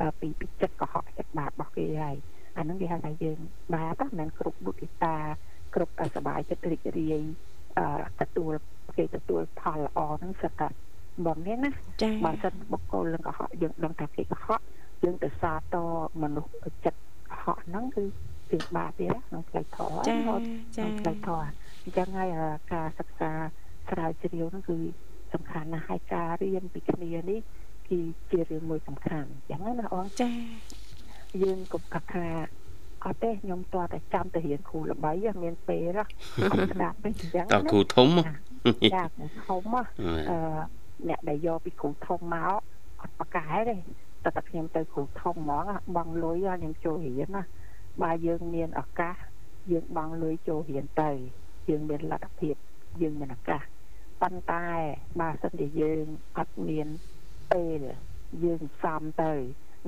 អឺពីពីចិត្តកុហកចិត្តបាបរបស់គេហើយ អាហ្នឹងគេហៅថាយើងបាបហ្នឹងមិនគ្រប់មុទិតាគ្រប់អសบายចិត្តរីករាយអឺទទួលគេទទួលផលល្អហ្នឹងសិតតែបងនេះណា ចា បើសិនបុគ្គលនឹងកុហកយើងដឹងថាគេកុហកយើងទៅសាទរមនុស្សចិត្តកុហកហ្នឹងគឺជាបាបទៀតក្នុងផ្លូវធម៌ ចា ហើយ ចា ក្នុងផ្លូវធម៌អញ្ចឹងហើយអាការសិក្សាស្រាវជ្រាវហ្នឹងគឺសំខាន់ណាស់ហើយការរៀនពីគ្នានេះគឺជារឿងមួយសំខាន់អញ្ចឹងណាអូន ចា យើងកុំគិតថាអត់ទេខ្ញុំតើតែចាំទៅរៀនគ្រូល្បីហ៎មានពេលហ៎អត់ស្ដាប់ទេអញ្ចឹងតើគ្រូធំហ៎ចាគ្រូធំហ៎អឺអ្នកដែលយកពីគ្រូធំមកអត់ប្រកែទេតែតែខ្ញុំទៅគ្រូធំហ្មងបងលុយខ្ញុំចូលរៀនណាបើយើងមានឱកាសយើងបងលុយចូលរៀនទៅយើងមានលទ្ធភាពយើងមានឱកាសប៉ុន្តែបើសិនជាយើងអត់មានពេលយើងសំទៅ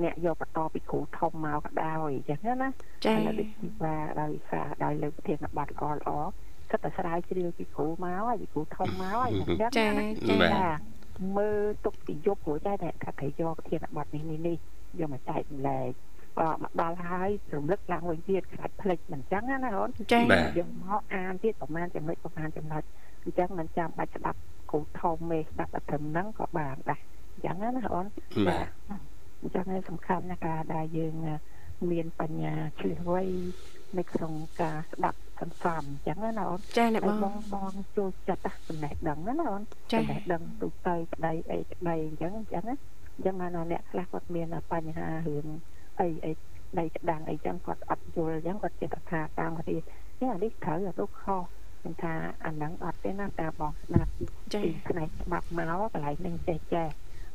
អ្នកយកបន្តពីគ្រូធំមកក៏ដោយអញ្ចឹងណាចាឥឡូវដូចថាដោយសារដោយលើកធានបတ်ល្អល្អគិតតែស្រាវជ្រាវពីគ្រូមកហើយពីគ្រូធំមកហើយអញ្ចឹងចាណាចាបាទចាមើលទុកពីយប់ព្រោះតែតែថាគេយកធានបတ်នេះនេះនេះយកមកចែកម្លែកក៏មកដល់ហើយរំលឹកឡើងវិញទៀតខ្លាចភ្លេចមិនចឹងណាអូនចាបាទយកមកអានទៀតប្រហែលចំណុចប្រហែលចំណុចអញ្ចឹងមិនចាំបាច់ស្ដាប់គ្រូធំមេស្ដាប់តែត្រឹមហ្នឹងក៏បានដែរអញ្ចឹងណាអូនបាទ អញ្ចឹងហើយសំខាន់ណាស់ការដែលយើងមានបញ្ញាឆ្លៀសវៃនៅក្នុងការស្ដាប់សន្សំអញ្ចឹងណាអូនចាអ្នកហើយបបងងបងចូលចិត្តណាចំណេះដឹងណាអូនចាចំណេះដឹងទូទៅប្តីអីប្តីអញ្ចឹងអញ្ចឹងណាអញ្ចឹងបានអ្នកខ្លះគាត់មានបញ្ហារឿងអីអីដីក្តាំងអីចឹងគាត់អត់យល់អញ្ចឹងគាត់ចិត្តថាតាមគ្នានេះអានេះត្រូវអានោះខុសខ្ញុំថាអាហ្នឹងអត់ទេណាតាមបងស្ដាប់ចាពីផ្នែកច្បាប់មកកន្លែងនឹងចេះចេះ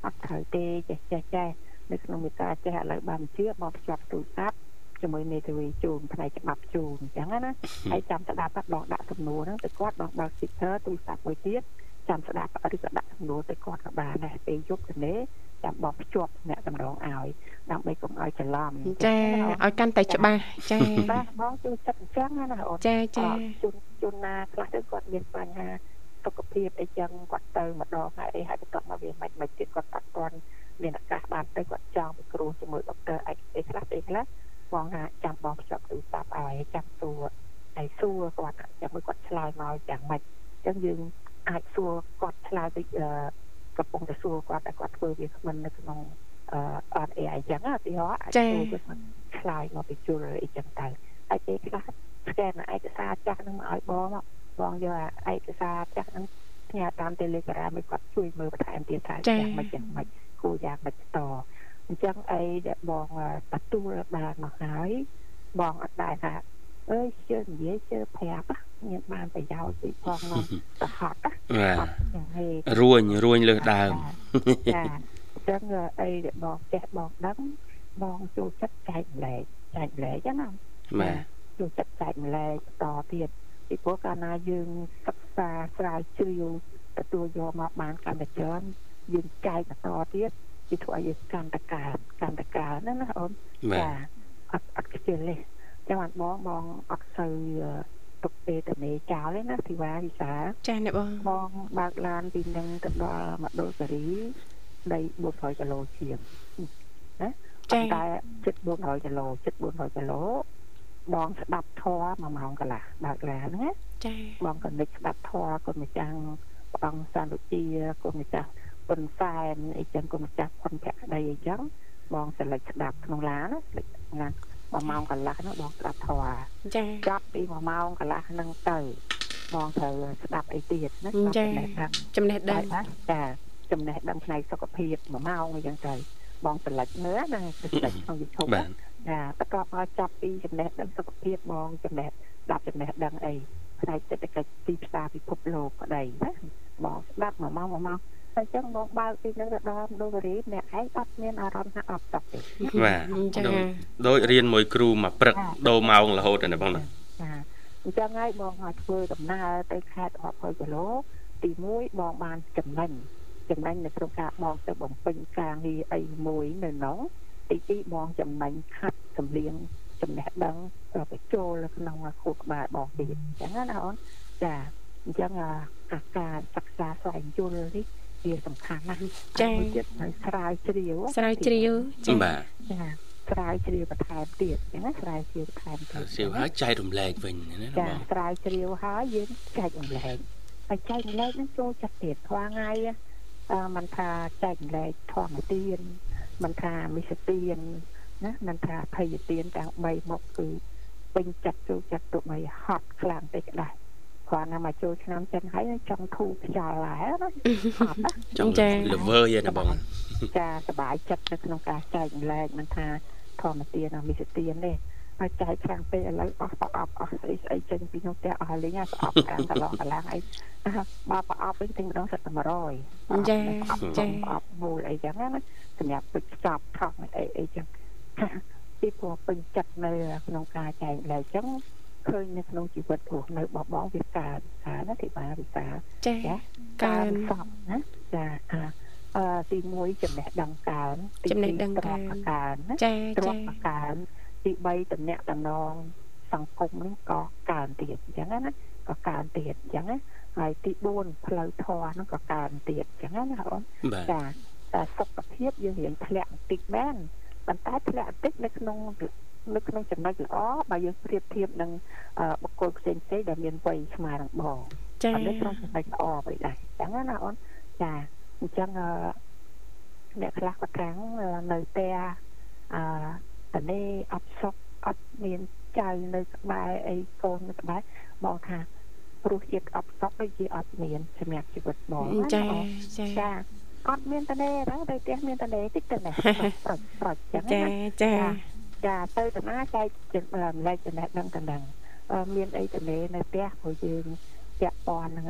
អត់ត្រូវទេចេះចេះចេះ នៅក្នុងមេតាចេះឥឡូវបានជឿមកភ្ជាប់ទូរស័ព្ទជាមួយមេធាវីជូនផ្នែកច្បាប់ជូនអញ្ចឹងណាហើយចាំស្ដាប់បាត់បងដាក់សំណួរហ្នឹងទៅគាត់បងបើក speaker ទូរស័ព្ទមួយទៀតចាំស្ដាប់ឬក៏ដាក់សំណួរទៅគាត់ក៏បានដែរពេលយប់ទៅនេះចាំបងភ្ជាប់អ្នកតម្រងឲ្យដើម្បីកុំឲ្យច្រឡំចាឲ្យកាន់តែច្បាស់ចាបាទបងជួយចិត្តអញ្ចឹងណាអូនចាចាជនជនណាខ្លះទៅគាត់មានបញ្ហាសុខភាពអីចឹងគាត់ទៅម្ដងហើយអីហើយបន្ទាប់មកវាមិនមិនទៀតគាត់អត់ទាន់ មានឱកាសបានទៅគាត់ចង់ទៅគ្រូជាមួយដុកទ័រឯកទេសខ្លះពេលខ្លះបងថាចាំបងភ្ជាប់ទូរស័ព្ទឲ្យចាំសួរហើយសួរគាត់ចាំមើលគាត់ឆ្លើយមកយ៉ាងម៉េចអញ្ចឹងយើងអាចសួរគាត់ឆ្លើយទៅអឺកំពុងតែសួរគាត់តែគាត់ធ្វើវាគ្មិននៅក្នុងអឺអត់អីអញ្ចឹងឧទាហរណ៍អាចសួរគាត់ឆ្លើយមកពីជលអីចឹងទៅហើយពេលខ្លះស្កែនឯកសារចាស់ហ្នឹងមកឲ្យបងមកបងយកអាឯកសារចាស់ហ្នឹងផ្ញើតាម Telegram ឲ្យគាត់ជួយមើលបន្ថែមទៀតថាយ៉ាងម៉េចយ៉ាងម៉េច គួរយ៉ាងម៉េចតអញ្ចឹងអីដែលបងទទួលបានមកហើយបងអត់ដែរថាអើយជឿនិយាយជឿប្រាប់មានបានប្រយោជន៍ពីផងមកទៅហត់ណាបាទអត់យ៉ាងហេរួញរួញលើសដើមចាអញ្ចឹងអីដែលបងចេះបងដឹងបងចូលចិត្តចែកម្លែកចែកម្លែកណាបាទយកចិត្តចែកម្លែកបន្តទៀតពីព្រោះកាលណាយើងសិក្សាស្រាវជ្រាវទទួលយកមកបានកាន់តែច្រើន យើងចែកបន្តទៀតវាធ្វើឲ្យយើងកាន់តែកើនកាន់តែកើនណាណាអូនបាទអត់អត់ខ្ជិលទេចឹងបានបងបងអត់សូវទុកពេលទៅមេចោលទេណាធីវ៉ាវិសាចាអ្នកបងបងបើកឡានពីនឹងទៅដល់មណ្ឌលសេរីដី400គីឡូជាងណាចាតែជិត400គីឡូជិត400គីឡូបងស្ដាប់ធម៌1ម៉ោងកន្លះបើកឡានណាចាបងក៏នឹកស្ដាប់ធម៌គុណម្ចាស់ព្រះអង្គសន្តិជាគុណម្ចាស់ ពុនសែនអីចឹងគុណម្ចាស់ពុនភក្តីអីចឹងបងស្រលេចស្ដាប់ក្នុងឡានណាស្រលេចឡាន1ម៉ោងកន្លះនោះបងស្ដាប់ធម៌ចាចប់ពី1ម៉ោងកន្លះហ្នឹងទៅបងត្រូវស្ដាប់អីទៀតណាស្ដាប់ចំណេះដឹងចំណេះដឹងណាចាចំណេះដឹងផ្នែកសុខភាព1ម៉ោងអីចឹងទៅបងស្រលេចមើលណាស្រលេចក្នុង YouTube បាទចាបន្ទាប់មកចាប់ពីចំណេះដឹងសុខភាពបងចំណេះស្ដាប់ចំណេះដឹងអីផ្នែកសេដ្ឋកិច្ចទីផ្សារពិភពលោកក្តីណាបងស្ដាប់1ម៉ោង1ម៉ោង តែចឹងបងបើកពីនឹងទៅដល់ដូរីអ្នកឯងអត់មានអារម្មណ៍ថាអត់តទេបាទចាដូចដូចរៀនមួយគ្រូមកព្រឹកដូរម៉ោងរហូតតែបងណាចាអញ្ចឹងហើយបងឲ្យធ្វើដំណើរទៅខេត្ត20គីឡូទី1បងបានចំណេញចំណេញនៅក្នុងការបងទៅបំពេញការងារអីមួយនៅនោះទី2បងចំណេញខាត់សម្លៀងចំណេះដឹងបញ្ចូលនៅក្នុងខួរក្បាលបងទៀតអញ្ចឹងណាអូនចាអញ្ចឹងអាការសិក្សាស្វែងយល់នេះ វាសំខាន់ណាស់ចា៎ទៀតហើយស្រាវជ្រាវស្រាវជ្រាវចា៎បាទចា៎ស្រាវជ្រាវបន្ថែមទៀតណាស្រាវជ្រាវបន្ថែមទៀតជ្រាវហើយចែករំលែកវិញណាបងចា៎ស្រាវជ្រាវហើយយើងចែករំលែកហើយចែករំលែកនឹងចូលចិត្តទៀតខ្វងថ្ងៃអឺមិនថាចែករំលែកធម្មទានមិនថាមិសទានណាមិនថាភ័យទានទាំង3មកគឺពេញចិត្តចូលចិត្តទុកឲ្យហត់ខ្លាំងតិចដែរ គ្រាន់តែមកចូលឆ្នាំចិនហើយចង់ធូរខ្យល់ដែរណាអត់ណាចង់ចាលវើយណាបងចាសบายចិត្តនៅក្នុងការចែកម្លែកមិនថាធម្មទានមិសទានទេហើយចែកខ្លាំងពេកឥឡូវអស់ប្រអប់អស់ស្អីស្អីចេញពីនោះផ្ទះអស់លេងប្រអប់ខាងកន្លងកន្លងអីបើប្រអប់វិញទិញម្ដងសិតតែ100ចាចាប្រអប់មូលអីចឹងណាសម្រាប់ពេចខ្ចប់ថប់អីអីចឹងពីព្រោះពេញចិត្តនៅក្នុងការចែកម្លែកចឹង ឃើញនៅក្នុងជីវិតរស់នៅបបងវាកើតកើតណាទីបាវិសាចាកើតសពណាចាអឺទី1ចំណេះដឹងកើនទីចំណេះដឹងកើនកើនណាចាចាកើនទី3តំណាក់តំណងសង្គមនេះក៏កើនទៀតអញ្ចឹងណាក៏កើនទៀតអញ្ចឹងណាហើយទី4ផ្លូវធម៌ហ្នឹងក៏កើនទៀតអញ្ចឹងណាអូនចាតែសុខភាពយើងរៀងធ្លាក់បន្តិចមែនប៉ុន្តែធ្លាក់បន្តិចនៅក្នុង នៅក្នុងចំណុចល្អបើយើងប្រៀបធៀបនឹងបុគ្គលផ្សេងផ្សេងដែលមានវ័យស្មើនឹងបងចា៎នៅក្នុងចំណុចល្អไปដែរអញ្ចឹងណាអូនចាអញ្ចឹងអ្នកខ្លះក៏ត្រាំងនៅផ្ទះអឺតនេអត់សុខអត់មានចៅនៅក្បែរអីកូននៅក្បែរបងថាព្រោះជាតិអត់សុខដូចជាអត់មានសម្រាប់ជីវិតបងចាចាអត់មានតនេដែរតែផ្ទះមានតនេតិចទៅណាប្រត់ប្រត់ចឹងចាចា ចាទៅតាណាចែកចម្លែកចំណេះដឹងតំណឹងមានអីទៅនៅផ្ទះព្រោះយើងពាក់ព័ន្ធនឹង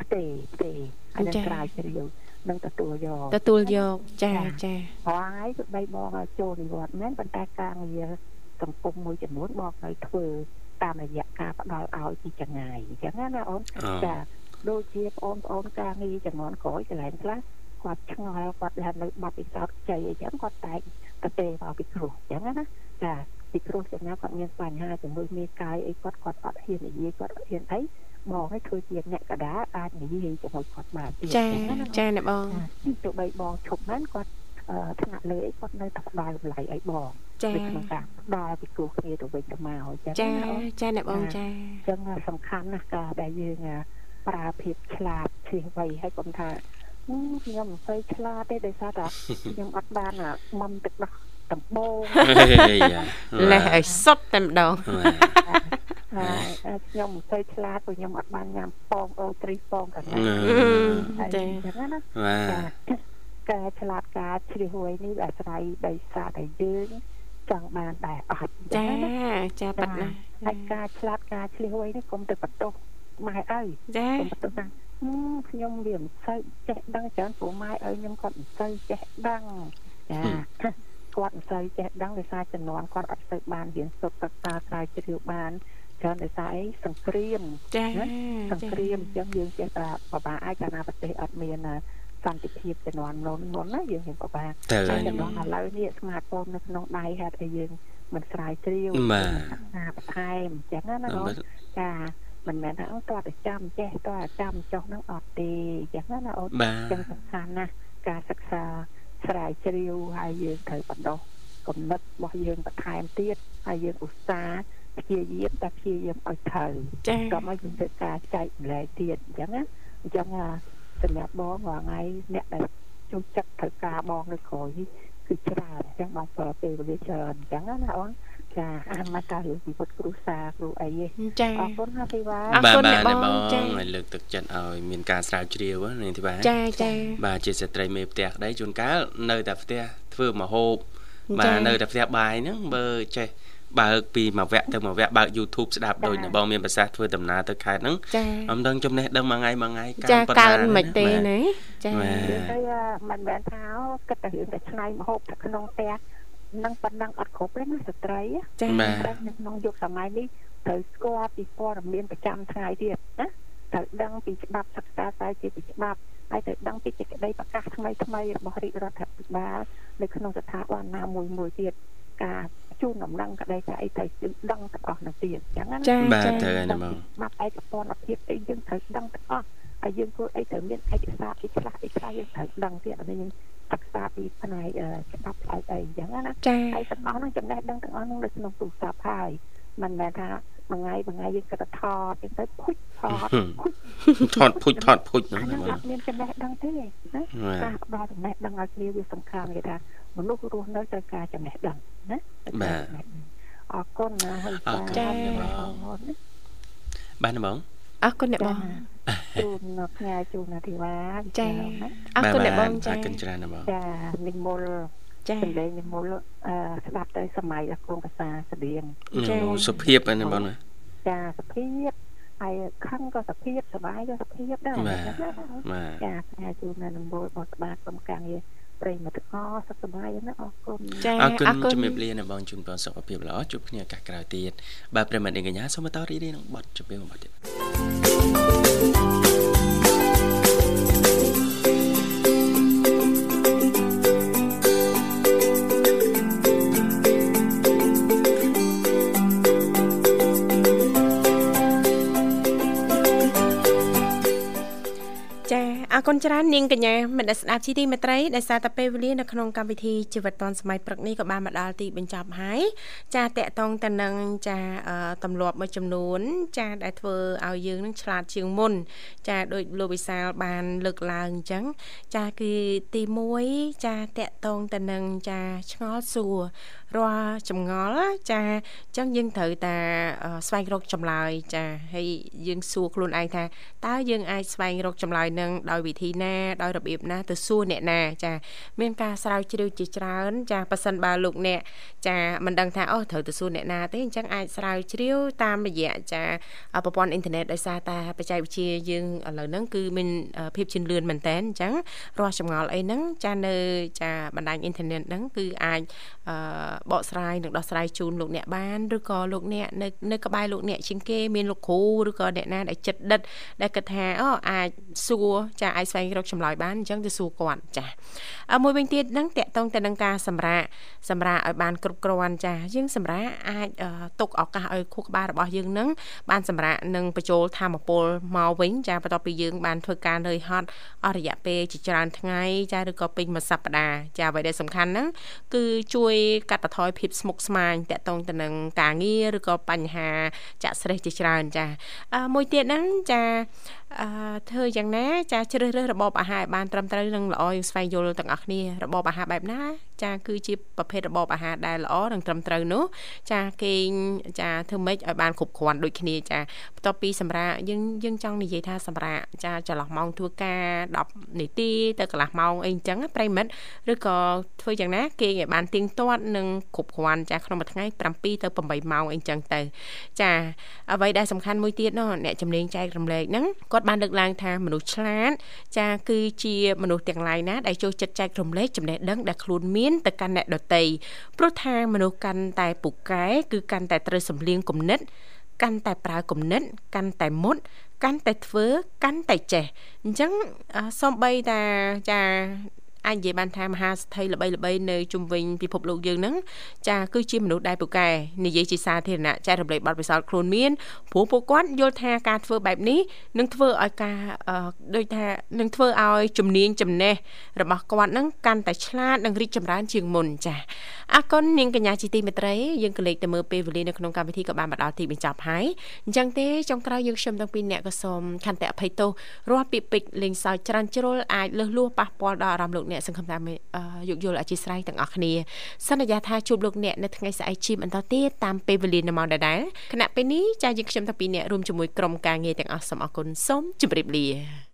ផ្ទេផ្ទេហើយនឹងក្រៅជ្រាវនឹងទទួលយកទទួលយកចាចាហើយគឺបីបងចូលនិវត្តន៍មែនប៉ុន្តែការងារសង្គមមួយចំនួនបងឲ្យធ្វើតាមរយៈការផ្ដល់ឲ្យពីចងាយអញ្ចឹងណាអូនចាដូចជាបងប្អូនការងារចំនួនក្រោយកន្លែងខ្លះគាត់ឆ្ងល់គាត់ដែលនៅបាត់ពិសោធន៍ខ្ចីអីចឹងគាត់តែ កប្រទេសមកពីគ្រូអញ្ចឹងណាចាពីគ្រូចំណាគាត់មានបញ្ហាជាមួយមេកាយអីគាត់គាត់អត់ហ៊ាននិយាយគាត់អត់ហ៊ានអីបងឲ្យធ្វើជាអ្នកកដាអាចនិយាយជាមួយគាត់បានទៀតចាចាអ្នកបងទោះបីបងឈប់ហ្នឹងគាត់ថ្នាក់លើអីគាត់នៅតែផ្ដល់តម្លៃឲ្យបងចាក្នុងការផ្ដល់ពីគ្រូគ្នាទៅវិញទៅមកចាចាចាអ្នកបងចាអញ្ចឹងសំខាន់ណាស់ការដែលយើងប្រើភាពឆ្លាតឈ្លាសវៃឲ្យកុំថា ខ្ញុំមិនសូវឆ្លាតទេដោយសារតែខ្ញុំអត់បានមុំទឹកដោះដំបងលេះឲ្យសុទ្ធតែម្ដងហើយខ្ញុំមិនសូវឆ្លាតព្រោះខ្ញុំអត់បានញ៉ាំពងអូត្រីពងកណ្ដាលចា៎ណាការឆ្លាតការជ្រះហួយនេះអាស្រ័យដោយសារតែយើងចង់បានដែរអត់ចាចាប៉ាត់ណាហើយការឆ្លាតការឆ្លៀសហួយនេះកុំទៅបន្ទោសម៉ែអើយចាកុំបន្ទោសថា ខ្ញុំវាមិនសូវចេះដឹងច្រើនព្រោះម៉ែឲ្យខ្ញុំគាត់មិនសូវចេះដឹងចាគាត់មិនសូវចេះដឹងដោយសារចំនួនគាត់អត់សូវបានរៀនសូត្រសិក្សាស្រាវជ្រាវបានច្រើនដោយសារអីសង្គ្រាមចាសង្គ្រាមអញ្ចឹងយើងចេះតែបបាអាចកាលណាប្រទេសអត់មានសន្តិភាពចំនួនមុនមុនណាយើងហ៊ានបបាតែចំនួនឥឡូវនេះស្មាតហ្វូននៅក្នុងដៃហេតុអីយើងមិនស្រាវជ្រាវណាបន្ថែមអញ្ចឹងណាបងចា មិនមែនថាអូតើតែចាំចេះតើចាំចុះនឹងអត់ទេអញ្ចឹងណាអូនអញ្ចឹងសំខាន់ណាស់ការសិក្សាស្រាវជ្រាវហើយយើងត្រូវបណ្ដុះគំនិតរបស់យើងបន្ថែមទៀតហើយយើងឧស្សាហ៍ព្យាយាមតែព្យាយាមឲ្យត្រូវចា៎ក៏មកយើងធ្វើការចែកម្លែកទៀតអញ្ចឹងណាអញ្ចឹងសម្រាប់បងរាល់ថ្ងៃអ្នកដែលចូលចិត្តត្រូវការបងនៅក្រោយគឺច្រើនអញ្ចឹងបងប្រើពេលវេលាច្រើនអញ្ចឹងណាអូន ចាអាមកតារឿងជីវិតគ្រួសារគ្រូអីចាអរគុណណាធីវ៉ាអរគុណអ្នកបងចាលើកទឹកចិត្តឲ្យមានការស្រាវជ្រាវណាធីវ៉ាចាចាបាទជាស្ត្រីមេផ្ទះក្តីជួនកាលនៅតែផ្ទះធ្វើមហូបបាទនៅតែផ្ទះបាយហ្នឹងបើចេះបើកពីមួយវគ្គទៅមួយវគ្គបើក YouTube ស្ដាប់ដូចនៅបងមានប្រសាសន៍ធ្វើដំណើរទៅខេត្តហ្នឹងអមដឹងចំណេះដឹងមួយថ្ងៃមួយថ្ងៃកើនប៉ុណ្ណាចាកើនមិនទេណាចាទៅមិនមែនថាគិតតែរឿងតែឆ្នៃមហូបតែក្នុងផ្ទះ នឹងប៉ុណ្ណឹងអត់គ្រប់ទេណាស្ត្រីចា៎នៅក្នុងយុគសម័យនេះត្រូវស្គាល់ពីព័ត៌មានប្រចាំថ្ងៃទៀតណាត្រូវដឹងពីច្បាប់សិក្សាស្រាវជ្រាវពីច្បាប់ហើយត្រូវដឹងពីសេចក្តីប្រកាសថ្មីថ្មីរបស់រាជរដ្ឋាភិបាលនៅក្នុងស្ថាប័នណាមួយមួយទៀតការជូនដំណឹងក្តីថាអីត្រូវដឹងទាំងអស់នោះទៀតអញ្ចឹងណាចាបាទចាត្រូវហើយណាបងច្បាប់ឯកពន្ធភាពអីយើងត្រូវដឹងទាំងអស់ហើយយើងធ្វើអីត្រូវមានឯកសារអីខ្លះអីខ្លះយើងត្រូវដឹងទៀតអានេះយើង សិក្សាពីផ្នែកអឺច្បាប់ផ្នែកអីអញ្ចឹងណាចាហើយទាំងអស់ហ្នឹងចំណេះដឹងទាំងអស់ហ្នឹងនៅក្នុងទូរស័ព្ទហើយមិនមែនថាមួយថ្ងៃមួយថ្ងៃយើងគិតថាថតយើងទៅភុចថតភុចថតភុចថតភុចអាណាហ្នឹងបងអត់មានចំណេះដឹងទេណាបាទការផ្ដល់ចំណេះដឹងឲ្យគ្នាវាសំខាន់គេថាមនុស្សរស់នៅត្រូវការចំណេះដឹងណាអរគុណណាហើយអរគុណចា៎បាទណាបង អរគុណអ្នកបងជូនផ្ញើជូនអាធីវ៉ាចាអរគុណអ្នកបងចាអរគុណច្រើនណាស់បងចានិមលចាសម្លេងនិមលអឺស្ដាប់ទៅសម័យរបស់កងភាសាស្បៀងចាសុភាពហ្នឹងបងណាចាសុភាពហើយខឹងក៏សុភាពសុបាយក៏សុភាពដែរបាទចាផ្ញើជូននៅនិមលបងស្បាកុំកាំងយី ប្រិយមិត្តទាំងអស់សុខសប្បាយណាអរគុណចាអរគុណជំរាបលាណាបងជូនបងសុខភាពល្អជួបគ្នាឱកាសក្រោយទៀតបាទប្រិមត្តនាងកញ្ញាសូមបន្តរីករាយនឹងបទជំរាបមួយបទទៀត អរគុណច្រើននាងកញ្ញាមនស្សស្ដាប់ជីទីមេត្រីដែលសារតែពេលវេលានៅក្នុងកម្មវិធីជីវិតឌွန်សម័យព្រឹកនេះក៏បានមកដល់ទីបញ្ចប់ហើយចាតកតងទៅនឹងចាអឺទម្លាប់មួយចំនួន ចាដែលធ្វើឲ្យយើងនឹងឆ្លាតជាងមុន ចាដោយលោកវិសាលបានលើកឡើងអញ្ចឹងចាគឺទី1ចាតកតងទៅនឹងចាឆ្ងល់សួរ រាល់ចម្ងល់ចាអញ្ចឹងយើងត្រូវតែអឺស្វែងរកចម្លើយចាហើយយើងសួរខ្លួនឯងថាតើយើងអាចស្វែងរកចម្លើយនឹងដោយវិធីណាដោយរបៀបណាទៅសួរអ្នកណាចាមានការស្រាវជ្រាវជាច្រើន ចាប៉ះសិនបើលោកអ្នកចាមិនដឹងថាអូត្រូវទៅសួរអ្នកណាទេអញ្ចឹងអាចស្រាវជ្រាវតាមរយៈចាប្រព័ន្ធអ៊ីនធឺណិតដោយសារតែបច្ចេកវិទ្យាយើងឥឡូវហ្នឹងគឺមានអឺភាពជឿនលឿនមែនតើអញ្ចឹងរាល់ចម្ងល់អីហ្នឹងចានៅចាបណ្ដាញអ៊ីនធឺណិតហ្នឹងគឺអាចអឺបកស្រាយនិងដោះស្រាយជូនលោកអ្នកបានឬក៏លោកអ្នកនៅនៅក្បែរលោកអ្នកជាងគេមានលោកគ្រូឬក៏អ្នកណាដែលចិត្តដិតដែលគិតថាអូអាចសួរចាអាចស្វែងរកចម្លើយបានអញ្ចឹងទៅសួរគាត់ចាអឺមួយវិញទៀតហ្នឹងតកតងទៅនឹងការសម្រាកសម្រាកឲ្យបានគ្រប់គ្រាន់ចាយើងសម្រាកអាចអឺទុកឱកាសឲ្យខួរក្បាលរបស់យើងហ្នឹងបានសម្រាកនិងបញ្ចូលធម៌ពលមកវិញចាបន្ទាប់ពីយើងបានធ្វើការនឿយហត់អស់រយៈពេលជាច្រើនថ្ងៃចាឬក៏ពេញមួយសប្តាហ៍ចាអ្វីដែលសំខាន់ហ្នឹងគឺជួយកាត់បន្ថយភាពស្មុគស្មាញតកតងទៅនឹងការងារឬក៏បញ្ហាចាក់ស្រេះជាច្រើនចាអឺមួយទៀតហ្នឹងចាអឺធ្វើយ៉ាងណាចាជ្រើសរើសរបបអាហារឲ្យបានត្រឹមត្រូវនិងល្អយើងស្វែងយល់ទាំងអស់គ្នារបបអាហារបែបណាចាគឺជាប្រភេទរបបអាហារដែលល្អនិងត្រឹមត្រូវនោះចាគេងចាធ្វើម៉េចឲ្យបានគ្រប់គ្រាន់ដូចគ្នាចាបន្ទាប់ពីសម្រាប់យើងយើងចង់និយាយថាសម្រាប់ចាចន្លោះម៉ោងធ្វើការ10នាទីទៅកន្លះម៉ោងអីអញ្ចឹងណាប្រិមិត្តឬក៏ធ្វើយ៉ាងណាគេងឲ្យបានទៀងទាត់និងគ្រប់គ្រាន់ចាក្នុងមួយថ្ងៃ7ទៅ8ម៉ោងអីអញ្ចឹងទៅចាអ្វីដែលសំខាន់មួយទៀតនោះអ្នកជំនាញចែករំលែកហ្នឹងគាត់បានលើកឡើងថាមនុស្សឆ្លាតចាគឺជាមនុស្សទាំងឡាយណាដែលចូលចិត្តចែករំលែកចំណេះដឹងដែលខ្លួនមានទៅកាន់អ្នកដទៃព្រោះថាមនុស្សកាន់តែពូកែគឺកាន់តែត្រូវសម្លៀងគំនិតកាន់តែប្រើគំនិតកាន់តែមុតកាន់តែធ្វើកាន់តែចេះអញ្ចឹងអឺសំបីតាចា អាចនិយាយបានថាមហាសទ្ធិល្បីៗនៅជុំវិញពិភពលោកយើងហ្នឹងចាគឺជាមនុស្សដែលពូកែនិយាយជាសាធារណៈចែករំលែកបទពិសោធន៍ខ្លួនមានព្រោះពួកគាត់យល់ថាការធ្វើបែបនេះនឹងធ្វើឲ្យការអឺដូចថានឹងធ្វើឲ្យជំនាញចំណេះរបស់គាត់ហ្នឹងកាន់តែឆ្លាតនិងរីកចម្រើនជាងមុនចាអរគុណនាងកញ្ញាជាទីមេត្រីយើងក៏លេខទៅមើលពេលវេលានៅក្នុងកម្មវិធីក៏បានមកដល់ទីបញ្ចប់ហើយអញ្ចឹងទេចុងក្រោយយើងខ្ញុំទាំងពីរអ្នកក៏សូមខន្តិអភ័យទោសរាល់ពាក្យពេចន៍លេងសើចច្រើនជ្រុលអាចលើសលួសប៉ះពាល់ដល់អារម្មណ៍លោកអ្នកសង្ឃឹមថាអឺយោគយល់អធិស្ឋានទាំងអស់គ្នាសន្យាថាជួបលោកអ្នកនៅថ្ងៃស្អែកជាបន្តទៀតតាមពេលវេលានៅម៉ោងដដែលគណៈពេលនេះចាយើងខ្ញុំទាំងពីរអ្នករួមជាមួយក្រុមការងារទាំងអស់សូមអរគុណសូមជម្រាបលា